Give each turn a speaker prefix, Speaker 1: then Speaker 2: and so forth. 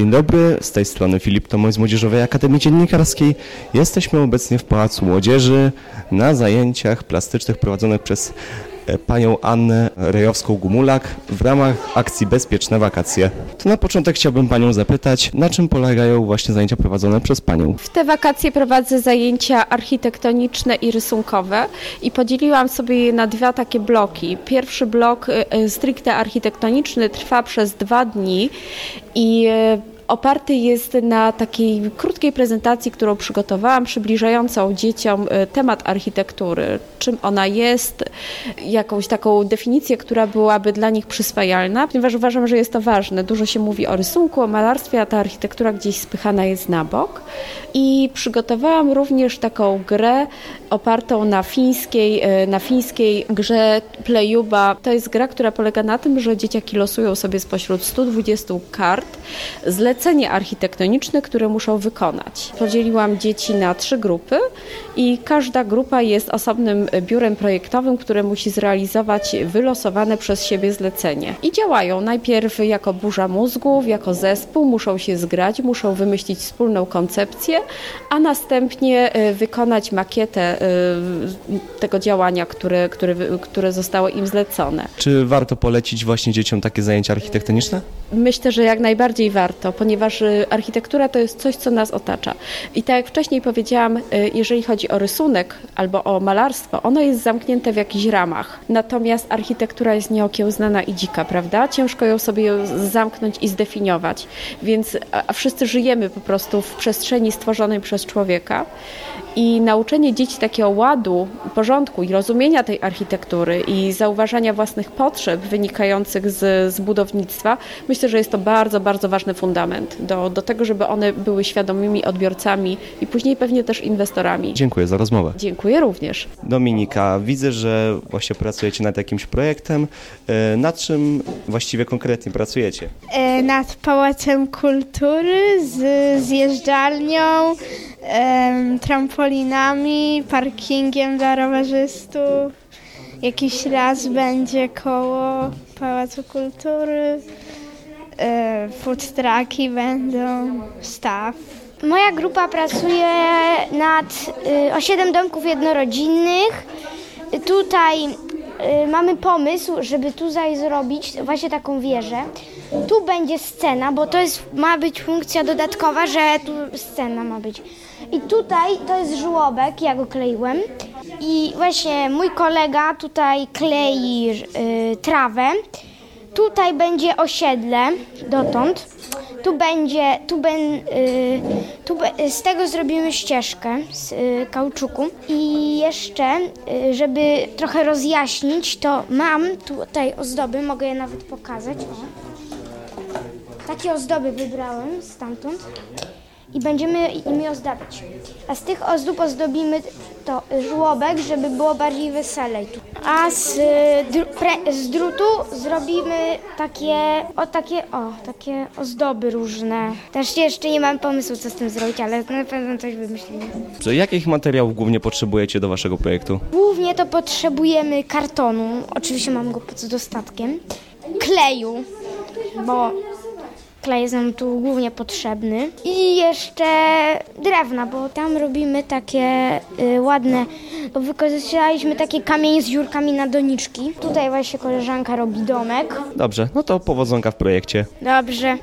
Speaker 1: Dzień dobry, z tej strony Filip Tomoń z Młodzieżowej Akademii Dziennikarskiej. Jesteśmy obecnie w Pałacu Młodzieży na zajęciach plastycznych prowadzonych przez panią Annę Rejowską-Gumulak w ramach akcji Bezpieczne Wakacje. To na początek chciałbym panią zapytać, na czym polegają właśnie zajęcia prowadzone przez panią?
Speaker 2: W te wakacje prowadzę zajęcia architektoniczne i rysunkowe i podzieliłam sobie je na dwa takie bloki. Pierwszy blok y, y, stricte architektoniczny trwa przez dwa dni i oparty jest na takiej krótkiej prezentacji, którą przygotowałam, przybliżającą dzieciom temat architektury, czym ona jest, jakąś taką definicję, która byłaby dla nich przyswajalna, ponieważ uważam, że jest to ważne. Dużo się mówi o rysunku, o malarstwie, a ta architektura gdzieś spychana jest na bok. I przygotowałam również taką grę opartą na fińskiej, y, na fińskiej grze Playuba. To jest gra, która polega na tym, że dzieciaki losują sobie spośród 120 kart zlecenie architektoniczne, które muszą wykonać. Podzieliłam dzieci na trzy grupy i każda grupa jest osobnym biurem projektowym, które musi zrealizować wylosowane przez siebie zlecenie. I działają najpierw jako burza mózgów, jako zespół, muszą się zgrać, muszą wymyślić wspólną koncepcję, a następnie y, wykonać makietę y, tego działania, które, które, które zostało im zlecone.
Speaker 1: Czy warto polecić właśnie dzieciom takie zajęcia architektoniczne?
Speaker 2: Myślę, że jak najbardziej warto, ponieważ y, architektura to jest coś, co nas otacza. I tak jak wcześniej powiedziałam, jeżeli chodzi o rysunek albo o malarstwo, ono jest zamknięte w jakichś ramach. Natomiast architektura jest nieokiełznana i dzika, prawda? Ciężko ją sobie zamknąć i zdefiniować. Więc a wszyscy żyjemy po prostu w przestrzeni stworzonej przez człowieka. I nauczenie dzieci takiego ładu, porządku i rozumienia tej architektury i zauważania własnych potrzeb wynikających z, z budownictwa, myślę, że jest to bardzo, bardzo ważny fundament do, do tego, żeby one były świadomymi odbiorcami i później pewnie też inwestorami.
Speaker 1: Dziękuję za rozmowę.
Speaker 2: Dziękuję również.
Speaker 1: Dominika, widzę, że właśnie pracujecie nad jakimś projektem. E, Nad czym właściwie konkretnie pracujecie?
Speaker 3: E, nad Pałacem Kultury z zjeżdżalnią, trampolinami, parkingiem dla rowerzystów. Jakiś raz będzie koło Pałacu Kultury. E, food trucki będą, staw.
Speaker 4: Moja grupa pracuje nad y, o 7 domków jednorodzinnych. Tutaj y, mamy pomysł, żeby tutaj zrobić właśnie taką wieżę. Tu będzie scena, bo to jest, ma być funkcja dodatkowa, że tu scena ma być. I tutaj to jest żłobek, ja go kleiłem. I właśnie mój kolega tutaj klei y, trawę. Tutaj będzie osiedle dotąd. Tu będzie, tu ben, tu z tego zrobimy ścieżkę z y, kauczuku. I jeszcze, y, żeby trochę rozjaśnić, to mam tutaj ozdoby, mogę je nawet pokazać. O. Takie ozdoby wybrałem stamtąd i będziemy nimi ozdabiać. A z tych ozdób ozdobimy to żłobek, żeby było bardziej weselej. A z, dru, z drutu zrobimy takie, o takie, o, takie ozdoby różne. Też jeszcze nie mam pomysłu, co z tym zrobić, ale na pewno coś wymyślimy.
Speaker 1: Że Jakich materiałów głównie potrzebujecie do waszego projektu?
Speaker 4: Głównie to potrzebujemy kartonu, oczywiście mam go pod dostatkiem, kleju, bo klej jest nam tu głównie potrzebny i jeszcze drewna, bo tam robimy takie y, ładne, bo wykorzystaliśmy takie kamienie z dziurkami na doniczki. Tutaj właśnie koleżanka robi domek.
Speaker 1: Dobrze, no to powodzonka w projekcie.
Speaker 4: Dobrze.